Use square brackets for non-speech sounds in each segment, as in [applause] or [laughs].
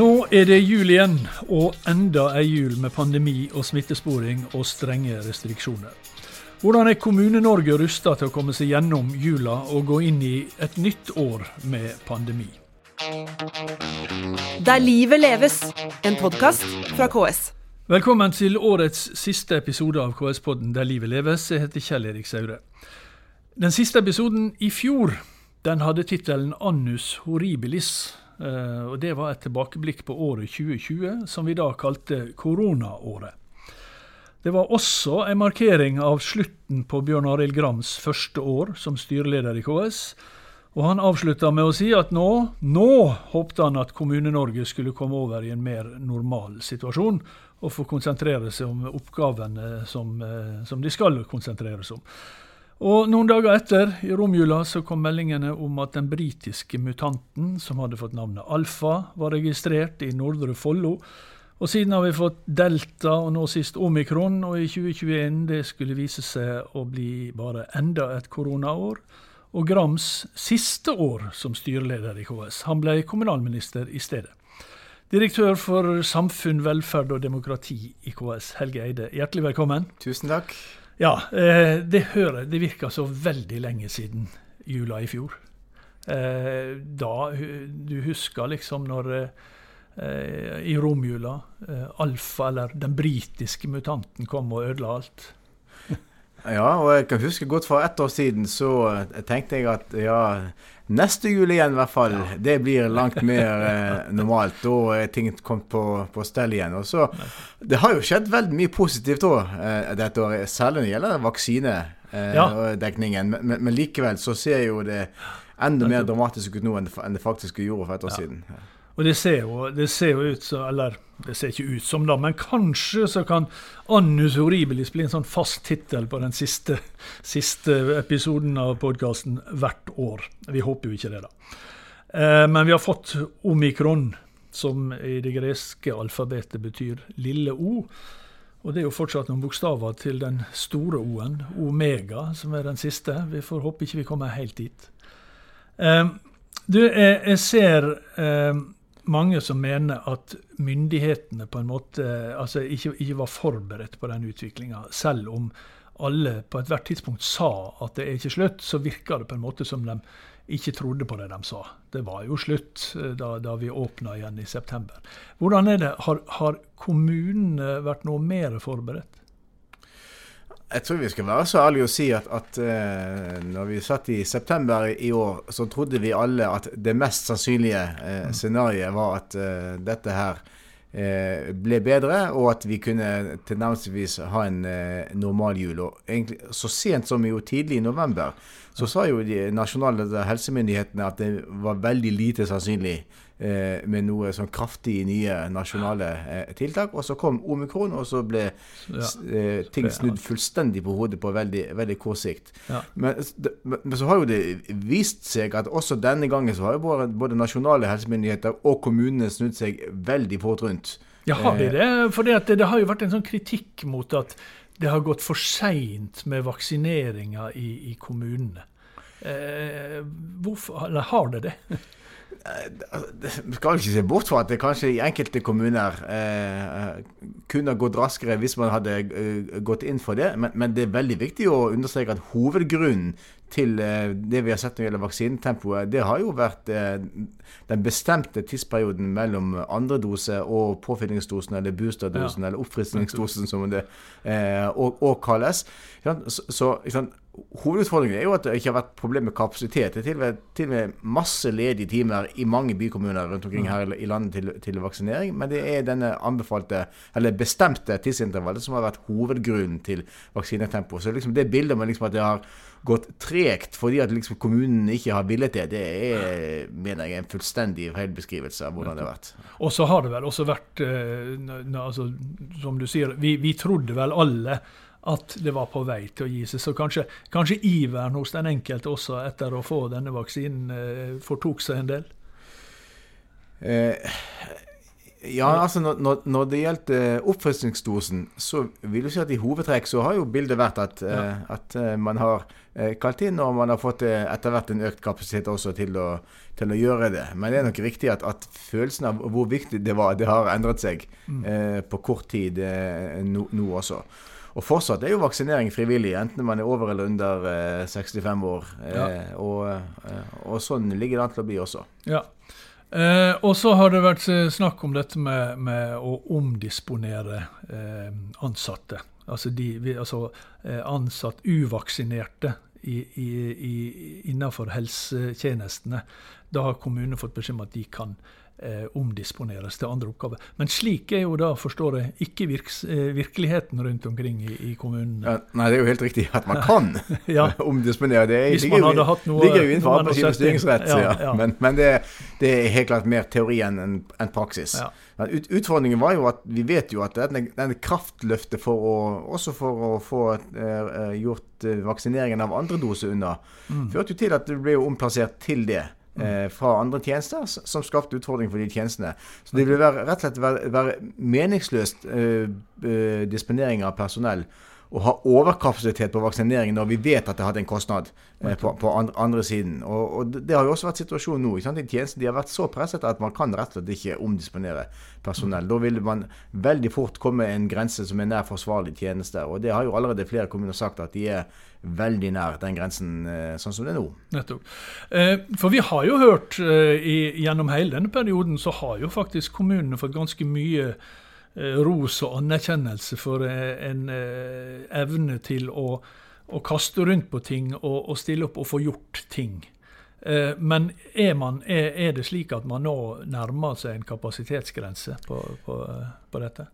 Nå er det jul igjen, og enda ei jul med pandemi og smittesporing og strenge restriksjoner. Hvordan er Kommune-Norge rusta til å komme seg gjennom jula og gå inn i et nytt år med pandemi? Der livet leves, en podkast fra KS. Velkommen til årets siste episode av KS-podden Der livet leves. Jeg heter Kjell Erik Saure. Den siste episoden i fjor den hadde tittelen Annus horribilis. Eh, og Det var et tilbakeblikk på året 2020, som vi da kalte koronaåret. Det var også en markering av slutten på Bjørn Arild Grams første år som styreleder i KS. Og han avslutta med å si at nå, nå håpte han at Kommune-Norge skulle komme over i en mer normal situasjon, og få konsentrere seg om oppgavene som, eh, som de skal konsentrere seg om. Og Noen dager etter, i romjula, så kom meldingene om at den britiske mutanten, som hadde fått navnet alfa, var registrert i Nordre Follo. Og siden har vi fått delta og nå sist omikron, og i 2021 det skulle vise seg å bli bare enda et koronaår. Og Grams siste år som styreleder i KS. Han ble kommunalminister i stedet. Direktør for samfunn, velferd og demokrati i KS, Helge Eide, hjertelig velkommen. Tusen takk. Ja, eh, det hører Det virker så veldig lenge siden jula i fjor. Eh, da Du husker liksom når eh, i romjula Alfa, eller den britiske mutanten, kom og ødela alt. Ja, og jeg kan huske godt for ett år siden så tenkte jeg at ja, neste jul igjen i hvert fall, ja. det blir langt mer eh, normalt. Da er ting kommet på, på stell igjen. Og så, Det har jo skjedd veldig mye positivt òg eh, dette året, særlig når det gjelder vaksinedekningen. Eh, ja. men, men, likevel så ser jo det enda mer dramatisk ut nå enn det, enn det faktisk gjorde for et år siden. Og det ser, jo, det ser jo ut som Eller det ser ikke ut som, da, men kanskje så kan Annus horribilis bli en sånn fast tittel på den siste, siste episoden av podkasten hvert år. Vi håper jo ikke det, da. Eh, men vi har fått omikron, som i det greske alfabetet betyr lille O. Og det er jo fortsatt noen bokstaver til den store O-en, omega, som er den siste. Vi får håpe ikke vi kommer helt dit. Eh, du, jeg, jeg ser eh, mange som mener at myndighetene på en måte altså ikke, ikke var forberedt på den utviklinga. Selv om alle på ethvert tidspunkt sa at det er ikke slutt, så virka det på en måte som de ikke trodde på det de sa. Det var jo slutt eh, da, da vi åpna igjen i september. Hvordan er det? Har, har kommunene vært noe mer forberedt? Jeg tror vi skal være så ærlige å si at, at uh, når vi satt i september i år, så trodde vi alle at det mest sannsynlige uh, scenarioet var at uh, dette her ble bedre, og at vi kunne tilnærmelsesvis ha en normal jul. Og egentlig, så sent som jo tidlig i november så sa jo de nasjonale helsemyndighetene at det var veldig lite sannsynlig eh, med noe sånn kraftig nye nasjonale eh, tiltak. Og så kom omikron, og så ble eh, ting snudd fullstendig på hodet på veldig, veldig kort sikt. Ja. Men, men, så har jo det vist seg at også denne gangen så har jo både, både nasjonale helsemyndigheter og kommunene snudd seg veldig fort rundt. Ja, har de det? For det, det, har jo vært en sånn kritikk mot at det har gått for seint med vaksineringa i, i kommunene. Eh, hvorfor, eller har det det? Vi skal ikke se bort fra at det kanskje i enkelte kommuner eh, kunne gått raskere hvis man hadde eh, gått inn for det, men, men, det er veldig viktig å understreke at hovedgrunnen til eh, det vi har sett når det gjelder vaksinetempoet, det har jo vært eh, den bestemte tidsperioden mellom andre dose og påfyllingsdosen, eller boosterdosen, ja. eller oppfriskningsdosen, som det òg eh, kalles. Så, så Hovedutfordringen er jo at det ikke har vært problem med kapasitet. Det er til og med, til og med masse ledige timer i mange bykommuner rundt omkring her i landet til, til, vaksinering. Men det er denne anbefalte, eller bestemte tidsintervallet som har vært hovedgrunnen til vaksinetempo. Så liksom det bildet med liksom at det har gått tregt fordi at liksom kommunen ikke har villet det, det er mener jeg, en fullstendig feilbeskrivelse av hvordan det har vært. Og så har det vel også vært, eh, altså, som du sier, vi, vi trodde vel alle at det var på vei til å gi seg. Så kanskje, kanskje iveren hos den enkelte også etter å få denne vaksinen eh, fortok seg en del? Eh, Ja, altså når, når- det gjelder eh, oppfriskningsdosen, så vil du si at i hovedtrekk så har jo bildet vært at, eh, at eh, man har kalt inn, og man har fått etter hvert en økt kapasitet også til å, til å gjøre det. Men det er nok riktig at, at følelsen av hvor viktig det var, det har endret seg eh, på kort tid eh, nå, no, også. Og fortsatt er jo vaksinering frivillig, enten man er over eller under eh, 65 år. Eh, Ja. og, eh, og sånn ligger det an til å bli også. Ja. Eh, og så har det vært eh, snakk om dette med, med å omdisponere eh, ansatte. Altså, de, altså eh, ansatt uvaksinerte i, i, i, innenfor helsetjenestene. Da har kommunene fått beskjed om at de kan eh, omdisponeres til andre oppgaver. Men slik er jo da, forstår jeg, ikke virks, eh, virkeligheten rundt omkring i, i kommunene. Ja, nei, det er jo helt riktig at man [laughs] kan [laughs] Ja. [laughs] omdisponere. Det Hvis ligger, man hadde hatt noe- ligger jo innenfor arbeidsgivers styringsrett. Ja. Men, men det, det er helt klart mer teori enn en, en praksis. Men ut, utfordringen var jo at vi vet jo at denne, denne kraftløftet for å, også for å få eh, eh, gjort eh, vaksineringen av andre dose unna, Mm. førte jo til at det ble omplassert til det. Eh, fra andre tjenester, som skapte utfordringer for de tjenestene. Så det vil være, rett og slett være, være meningsløst eh, disponering av personell å ha overkapasitet på vaksinering når vi vet at det har hatt en kostnad eh, på, på andre, siden. Og, og det har jo også vært situasjonen nå. I tjenesten, De har vært så presset at man kan rett og slett ikke omdisponere personell. Da vil man veldig fort komme en grense som er nær forsvarlig tjeneste. Og det har jo allerede flere kommuner sagt at de er veldig nær den grensen eh, sånn som det er nå. Nettopp. Eh, for vi har jo hørt gjennom hele denne perioden, så har jo faktisk kommunene fått ganske mye ros og anerkjennelse for eh, en eh, evne til å, å kaste rundt på ting og, og stille opp og få gjort ting. Eh, men er, man, er, det slik at man nå nærmer seg en kapasitetsgrense på, på, eh, på dette?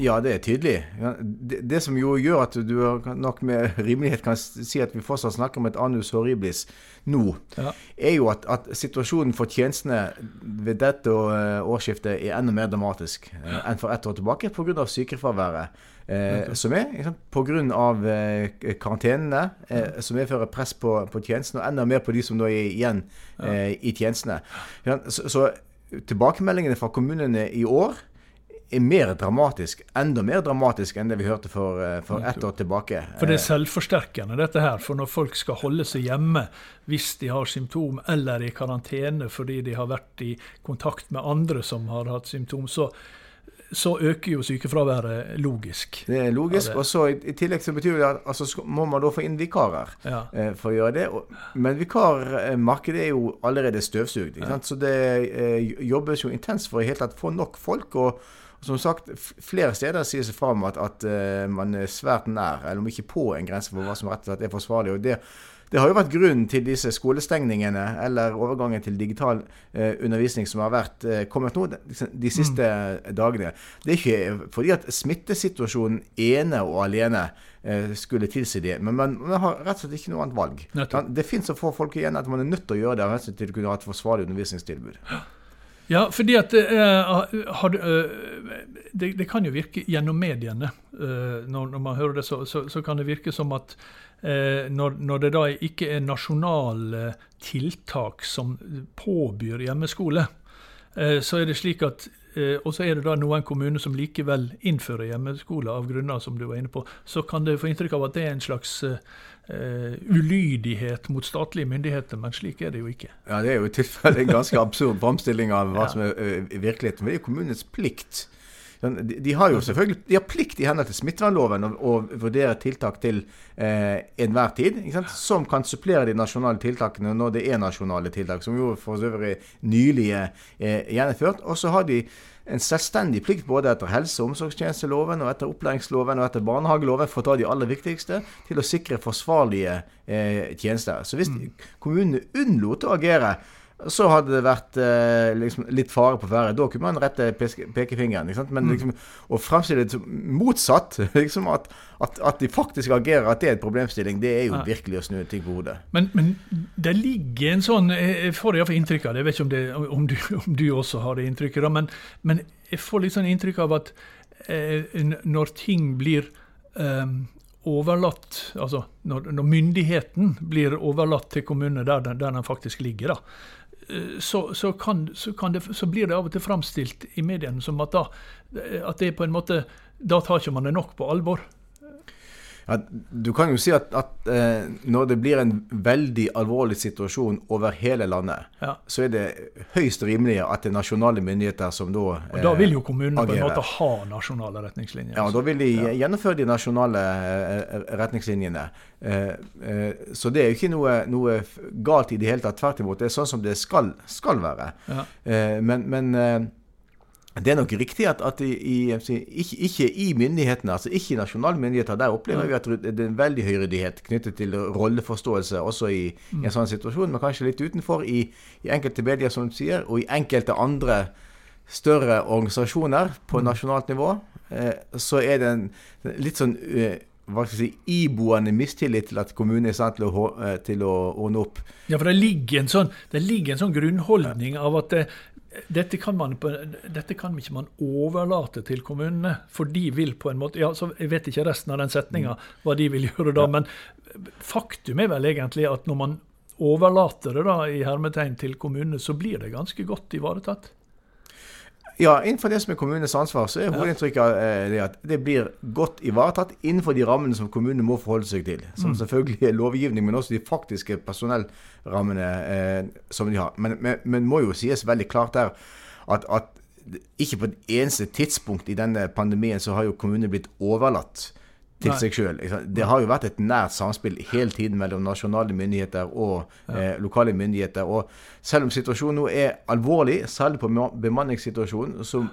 Ja, det er tydelig. Det, det som jo gjør at du nok med [laughs] rimelighet kan si at vi fortsatt snakker om et anus horriblis nå, Ja. er jo at, at situasjonen for tjenestene ved dette eh, årsskiftet er enda mer dramatisk ja. enn for ett år tilbake pga. sykefraværet. Eh, som er? Pga. Eh, karantenene, eh, som medfører press på, på tjenestene, og enda mer på de som nå er igjen eh, i tjenestene. Så, så tilbakemeldingene fra kommunene i år er mer dramatisk, enda mer dramatisk enn det vi hørte for, eh, for ett år tilbake. For det er Eh, selvforsterkende, dette her. For når folk skal holde seg hjemme hvis de har symptom, eller i karantene fordi de har vært i kontakt med andre som har hatt symptom, så, så øker jo sykefraværet logisk. Det er logisk. Ja, det- Og så i, i tillegg så betyr det at altså, må man da få inn vikarer Ja. eh, for å gjøre det. Og, men vikarmarkedet er jo allerede støvsugd. Ja. Så det eh, jobbes jo intenst for i hele tatt få nok folk. og som sagt, flere steder sies det fram at, at eh, man er svært nær, eller om ikke på en grense for hva som rett og slett er forsvarlig. og det det har jo vært grunnen til disse skolestengningene, eller overgangen til digital eh, undervisning som har vært eh, kommet nå de, de siste dagene. Det er ikke fordi at smittesituasjonen ene og alene eh, skulle tilsi det, men man, man har rett og slett ikke noe annet valg. Nettopp. Det finnes så få folk igjen at man er nødt til å gjøre det av hensyn til å kunne ha et forsvarlig undervisningstilbud. Ja, fordi at uh, du, eh, det, det kan jo virke gjennom mediene. Uh, når, når man hører det, så, så, så kan det virke som at når, når det da ikke er nasjonale tiltak som påbyr hjemmeskole, så er det slik at eh, Og så er det da noen kommuner som likevel innfører hjemmeskole av grunner som du var inne på. Så kan det få inntrykk av at det er en slags eh, eh, ulydighet mot statlige myndigheter, men slik er det jo ikke. Ja, Det er jo i tilfelle en ganske absurd framstilling av hva Ja. som er virkeligheten. Men det er jo kommunens plikt. De, de har jo selvfølgelig de har plikt i henhold til smittevernloven å, vurdere tiltak til eh, enhver tid, som kan supplere de nasjonale tiltakene når det er nasjonale tiltak, som jo for øvrig nylig er eh, gjennomført. Og så har de en selvstendig plikt både etter helse- og omsorgstjenesteloven og etter opplæringsloven og etter barnehageloven, for å ta de aller viktigste, til å sikre forsvarlige eh, tjenester. Så hvis kommunene unnlot å agere, så hadde det vært eh, liksom litt fare på ferde. Da kunne man rette peske- pekefingeren. Men liksom, å fremstille det motsatt, [laughs] liksom at, at, at de faktisk agerer, at det er et problemstilling, det er jo Ja. virkelig å snu ting på hodet. Men, men det ligger en sånn Jeg får iallfall inntrykk av det. Jeg vet ikke om, det, om, du, [laughs] om du også har det inntrykket, da, men, men jeg får litt sånn inntrykk av at eh, når ting blir eh, overlatt Altså når, når myndigheten blir overlatt til kommunene der, der den faktisk ligger, da, eh, så, så, kan, så, kan det, så, blir det av og til framstilt i mediene som at, da, at det på en måte Da tar ikke man det nok på alvor. Ja, du kan jo si at, at eh, når det blir en veldig alvorlig situasjon over hele landet, ja. så er det høyst rimelig at det er nasjonale myndigheter som da eh, Og Da vil jo kommunene på en måte ha nasjonale retningslinjer. Ja, da vil de ja. gjennomføre de nasjonale eh, retningslinjene. Eh, eh, så det er jo ikke noe, noe, galt i det hele tatt. Tvert imot. Det er sånn som det skal, skal være. Ja. Eh, men, men det er nok riktig at, at i, i, ikke, ikke, i myndighetene, altså ikke i nasjonale myndigheter, der opplever vi at det er en veldig høyredighet knyttet til rolleforståelse også i, i, en sånn situasjon, men kanskje litt utenfor i, i, enkelte medier, som du sier, og i enkelte andre større organisasjoner på mm. nasjonalt nivå, eh, så er det en litt sånn eh, hva skal jeg si, iboende mistillit til at kommunen er i stand til å, eh, til å ordne opp. Ja, for det ligger en sånn, ligger en sånn grunnholdning av at dette kan, man, dette kan ikke man overlate til kommunene, for de vil på en måte ja, så Jeg vet ikke resten av den setninga, mm. hva de vil gjøre da, men faktum er vel egentlig at når man overlater det da i hermetegn til kommunene, så blir det ganske godt ivaretatt. Ja, innenfor det som er kommunenes ansvar, så er hovedinntrykket eh, at det blir godt ivaretatt innenfor de rammene som kommunene må forholde seg til. Som mm. selvfølgelig er lovgivning, men også de faktiske personellrammene eh, som de har. Men, men, men må jo sies veldig klart der at, at ikke på et eneste tidspunkt i denne pandemien så har jo kommunene blitt overlatt til seg sjøl. Det har jo vært et nært samspill hele tiden mellom nasjonale myndigheter og eh, lokale myndigheter. Og selv om situasjonen nå er alvorlig, særlig på bemanningssituasjonen, så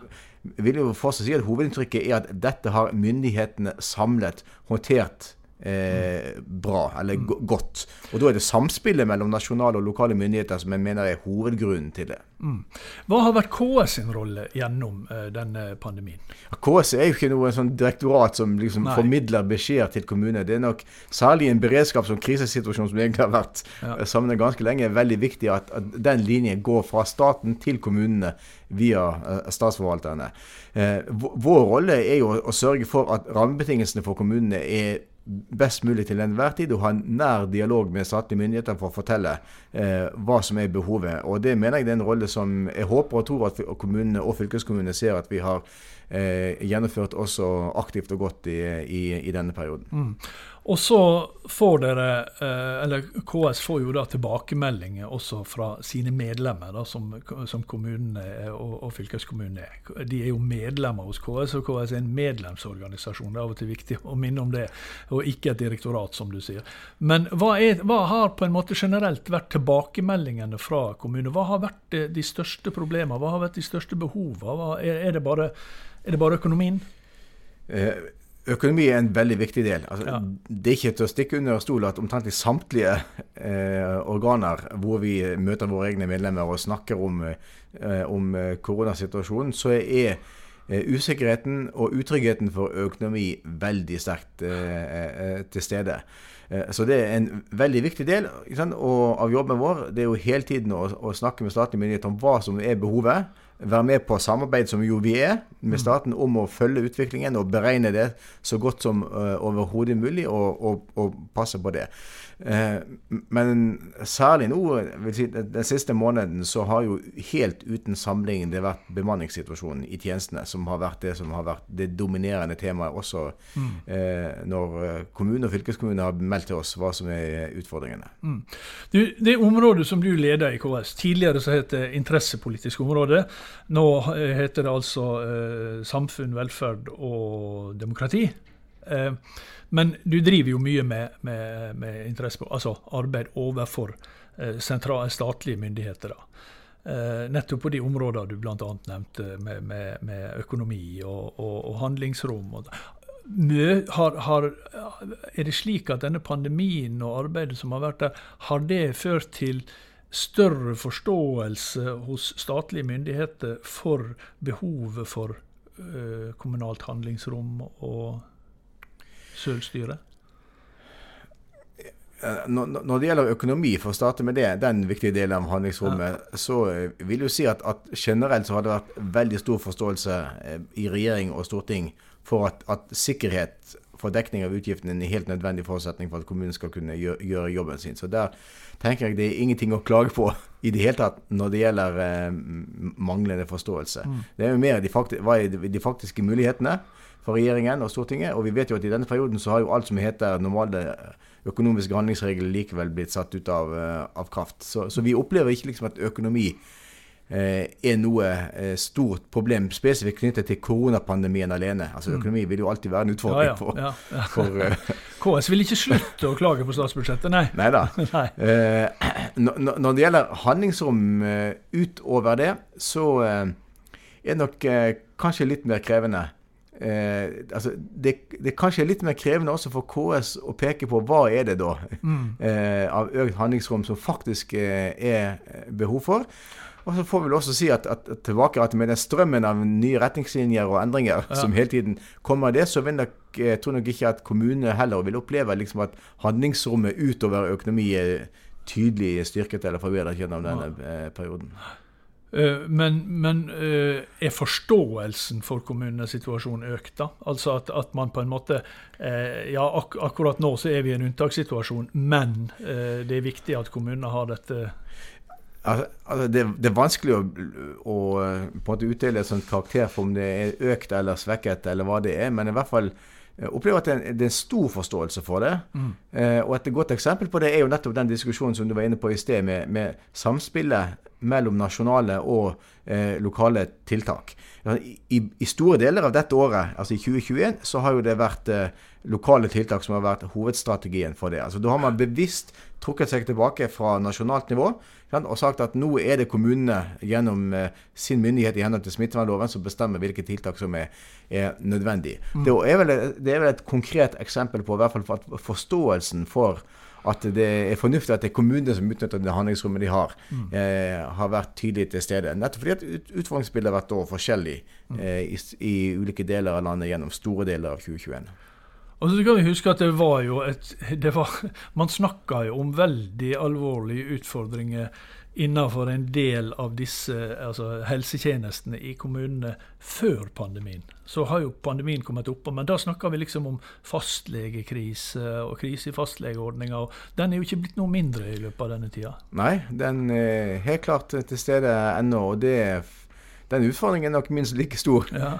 vil jeg fortsatt si at hovedinntrykket er at dette har myndighetene samlet håndtert eh, bra, eller mm. godt. Og da er det samspillet mellom nasjonale og lokale myndigheter som jeg mener er hovedgrunnen til det. Mm. Hva har vært KS sin rolle gjennom eh, denne pandemien? KS er jo ikke noe sånn direktorat som liksom formidler beskjeder til kommunene. Det er nok særlig en beredskaps- og krisesituasjon som egentlig har vært ja. Eh, sammen ganske lenge, er veldig viktig at, at, den linjen går fra staten til kommunene via eh, statsforvalterne. Uh, vår rolle er jo å, å sørge for at rammebetingelsene for kommunene er best mulig til enhver tid og ha en nær dialog med statlige myndigheter for å fortelle eh, hva som er behovet. Og Det mener jeg det er en rolle som jeg håper og tror at kommunene og fylkeskommunene ser at vi har eh, gjennomført også aktivt og godt i, i, i denne perioden. Mm. Og så får dere, eh, eller KS får jo da tilbakemeldinger også fra sine medlemmer, da, som, som kommunene og, og fylkeskommunene er. De er jo medlemmer hos KS, og KS er en medlemsorganisasjon. Det er av og til viktig å minne om det, og ikke et direktorat, som du sier. Men hva, er, hva har på en måte generelt vært tilbakemeldingene fra kommunene? Hva har vært de største problemene? Hva har vært de største behovene? Er, er, det bare, er det bare økonomien? Eh, Økonomi er en veldig viktig del. Altså, ja. Det er ikke til å stikke under stol at omtrent i samtlige eh, organer hvor vi møter våre egne medlemmer og snakker om, eh, om eh, koronasituasjonen, så er eh, usikkerheten og utryggheten for økonomi veldig sterkt eh, eh, til stede. Så det er en veldig viktig del av jobben vår. Det er jo hele tiden å, å snakke med statlige myndigheter om hva som er behovet være med på samarbeid, som jo vi er, med mm. staten om å følge utviklingen og beregne det så godt som uh, overhodet mulig, og, og, og, passe på det. Uh, men særlig nå, si, den siste måneden, så har jo helt uten sammenligning det vært bemanningssituasjonen i tjenestene som har vært det som har vært det dominerende temaet også mm. uh, når kommune og fylkeskommune har meldt til oss hva som er utfordringene. Mm. Du, det området som du leder i KS, tidligere så het det interessepolitisk område. Nå heter det altså eh, samfunn, velferd og demokrati. Eh, men du driver jo mye med, med, med interesse på, altså arbeid overfor eh, sentrale statlige myndigheter. da. Eh, nettopp på de områdene du bl.a. nevnte, med, med, med, økonomi og, og, og handlingsrom. Har, har, er det slik at denne pandemien og arbeidet som har vært der, har det ført til større forståelse hos statlige myndigheter for behovet for uh, kommunalt handlingsrom og selvstyre? Når det gjelder økonomi, for å starte med det, den viktige delen av handlingsrommet, ja. så eh, vil jeg si at, at, generelt så har det vært veldig stor forståelse eh, i regjering og storting for at, at sikkerhet få dekning av utgiftene en helt nødvendig forutsetning for at kommunen skal kunne gjøre, jobben sin. Så der tenker jeg det er ingenting å klage på [laughs] i det hele tatt når det gjelder eh, manglende forståelse. Mm. Det er jo mer de, fakti de faktiske mulighetene for regjeringen og Stortinget. Og vi vet jo at i denne perioden så har jo alt som heter normale økonomiske handlingsregler likevel blitt satt ut av, uh, av kraft. Så, så, vi opplever ikke liksom at økonomi Eh, er noe eh, stort problem spesifikt knyttet til koronapandemien alene. Altså mm. Økonomi vil jo alltid være en utfordring for, ja, ja. for uh, [laughs] [laughs] KS vil ikke slutte å klage på statsbudsjettet, nei. Neida. nei. Uh, [laughs] [clears throat] når det gjelder handlingsrom utover det, så er det nok kanskje litt mer krevende. altså det, det, er kanskje litt mer krevende også for KS å peke på hva er det da mm. av økt handlingsrom som faktisk er behov for. Og så får vi også si at, at, at tilbake at med den strømmen av nye retningslinjer og endringer ja. som hele tiden kommer det, så vil nok, jeg tror nok ikke at kommunene heller vil oppleve liksom at handlingsrommet utover økonomi er tydelig styrket eller forbedret gjennom denne ja. perioden. Eh, men, men, eh, er forståelsen for kommunenes situasjon økt? da? Altså at, at, man på en måte eh, Ja, ak akkurat nå så er vi i en unntakssituasjon, men det er viktig at kommunene har dette Altså, altså det, det, er vanskelig å, å, på en måte utdele et sånt karakter for om det er økt eller svekket, eller hva det er. Men i hvert fall eh, opplever at det er, det er en stor forståelse for det. Mm. Eh, og et godt eksempel på det er jo nettopp den diskusjonen som du var inne på i sted, med, med samspillet mellom nasjonale og eh, lokale tiltak. I, I, store deler av dette året, altså i 2021, så har jo det vært eh, lokale tiltak som har vært hovedstrategien for det. Altså Da har man bevisst trukket seg tilbake fra nasjonalt nivå og sagt at nå er det kommunene gjennom eh, sin myndighet i henhold til smittevernloven som bestemmer hvilke tiltak som er, er nødvendig. Mm. Det, er vel, det, er vel, et konkret eksempel på i hvert fall for forståelsen for at det er fornuftig at det er kommunene som utnytter det handlingsrommet de har, mm. eh, har vært tydelig til stede. Nettopp fordi at utfordringsbildet har vært forskjellig mm. eh, i, i, ulike deler av landet gjennom store deler av 2021. Og så kan vi huske at det var jo et det var, [laughs] Man snakka jo om veldig alvorlige utfordringer innenfor en del av disse altså helsetjenestene i kommunene før pandemien. Så har jo pandemien kommet oppå, men da snakker vi liksom om fastlegekrise og krise i fastlegeordninga. Den er jo ikke blitt noe mindre i løpet av denne tida. Nei, den er helt klart til stede ennå. og det er den utfordringen er nok minst like stor ja.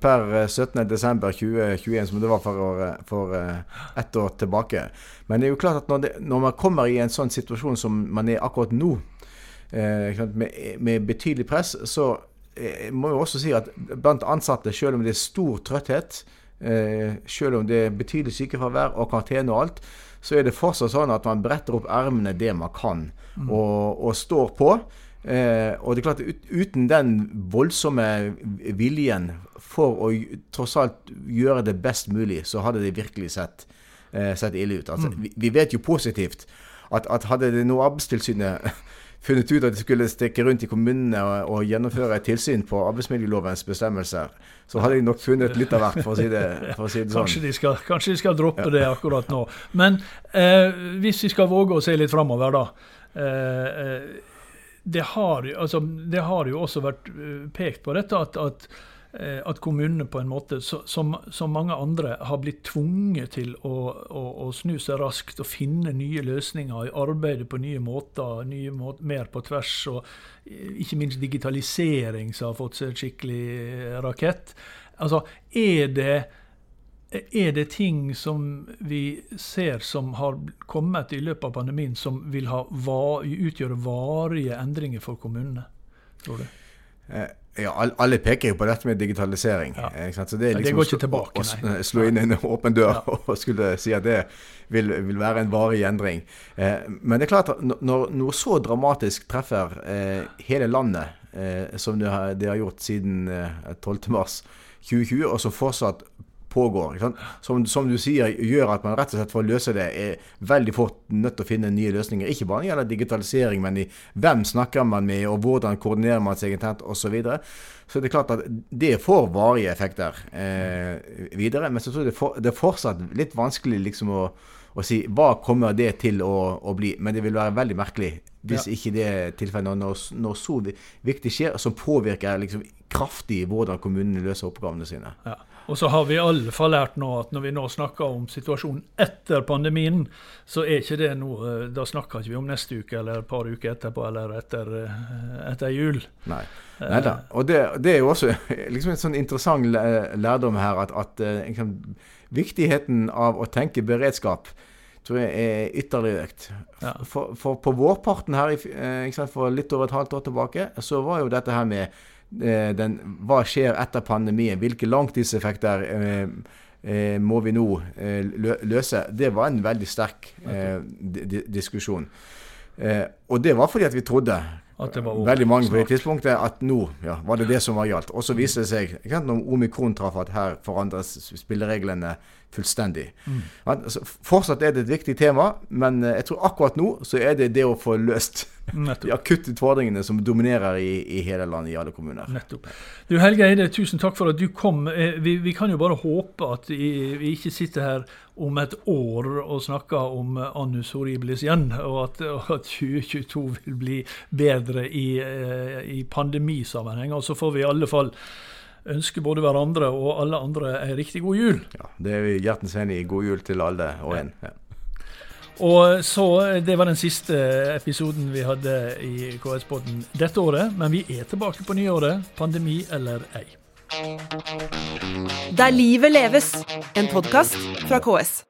per 17.12.2021 eh, som det var for, for uh, ett år tilbake. Men det er jo klart at når, det, når, man kommer i en sånn situasjon som man er akkurat nå, med, med, betydelig press, så uh, må jeg også si at blant ansatte, selv om det er stor trøtthet, selv om det er betydelig sykefravær og karantene og alt, så er det fortsatt sånn at man bretter opp ermene det man kan, mm. og, og står på. Eh, og det er klart at Uten den voldsomme viljen for å tross alt gjøre det best mulig, så hadde det virkelig sett, eh, sett ille ut. Altså, mm. vi, vi, vet jo positivt at, at hadde det nå Arbeidstilsynet funnet ut at de skulle stikke rundt i kommunene og, og, gjennomføre et tilsyn på arbeidsmiljølovens bestemmelser, så hadde de nok funnet litt av hvert, for å si det, å si det sånn. Kanskje de, skal, kanskje de skal, droppe det akkurat nå. Men eh, hvis vi skal våge å se litt framover, da. Eh, eh det har, altså, det har, jo også vært eh, pekt på dette at, at, at kommunene på en måte, som, som, mange andre, har blitt tvunget til å, å, å, snu seg raskt og finne nye løsninger, arbeide på nye måter, nye måter, mer på tvers. Og eh, ikke minst digitalisering som har fått seg et skikkelig rakett. Altså, er det er det ting som vi ser som har kommet i løpet av pandemien, som vil ha, utgjøre varige endringer for kommunene, tror du? Eh, ja, alle peker jo på dette med digitalisering. Ja. Så det, liksom det går ikke tilbake, å, å slå inn en åpen dør ja. [laughs] og skulle si at det vil, vil, være en varig endring. Eh, men det er klart når noe så dramatisk treffer eh, hele landet, eh, som det har, det har, gjort siden eh, 12.3.2020, og som fortsatt pågår. Som, som, du sier, gjør at man rett og slett for å løse det er veldig fort nødt til å finne nye løsninger. Ikke bare gjelder digitalisering, men i hvem snakker man med, og hvordan koordinerer man seg internt osv. Så, videre. så det er klart at det får varige effekter eh, videre. Men så tror jeg det, for, det er fortsatt litt vanskelig liksom å, å si hva kommer det til å, å, bli. Men det vil være veldig merkelig hvis ja. ikke det er tilfellet når, når, så viktig skjer, som påvirker liksom kraftig hvordan kommunene løser oppgavene sine. Ja. Og så har vi i alle fall lært nå at når vi nå snakker om situasjonen etter pandemien, så er ikke det noe Da snakker ikke vi om neste uke eller et par uker etterpå eller etter, etter jul. Nei. Neida. Og det, det, er jo også [laughs] liksom en sånn interessant lærdom her at, at liksom, viktigheten av å tenke beredskap tror jeg er ytterligere økt. Ja. For, for, på vårparten her for litt over et halvt år tilbake, så var jo dette her med Eh, den, hva skjer etter pandemien? Hvilke langtidseffekter eh, eh, må vi nå løse? Det var en veldig sterk diskusjon. og det var fordi at vi trodde at det var veldig mange på det tidspunktet at nå ja, var det det som var gjaldt. Og så viste det seg, når omikron traff, at her forandres spillereglene fullstendig. Mm. Altså, fortsatt er det et viktig tema, men jeg tror akkurat nå så er det det å få løst [laughs] Nettopp. de akutte utfordringene som dominerer i, i, hele landet, i alle kommuner. Nettopp. Du Helge Eide, tusen takk for at du kom. Eh, vi, vi kan jo bare håpe at vi ikke sitter her om et år og snakker om annus horribilis igjen, og at, at 2022 vil bli bedre i, eh, i pandemisammenheng. Og så får vi i alle fall ønske både hverandre og alle andre en riktig god jul. Ja, Det er vi hjertens enig i. God jul til alle og en. Ja. Og så, Det var den siste episoden vi hadde i KS-podden dette året. Men vi er tilbake på nyåret, pandemi eller ei. Der livet leves, en podkast fra KS.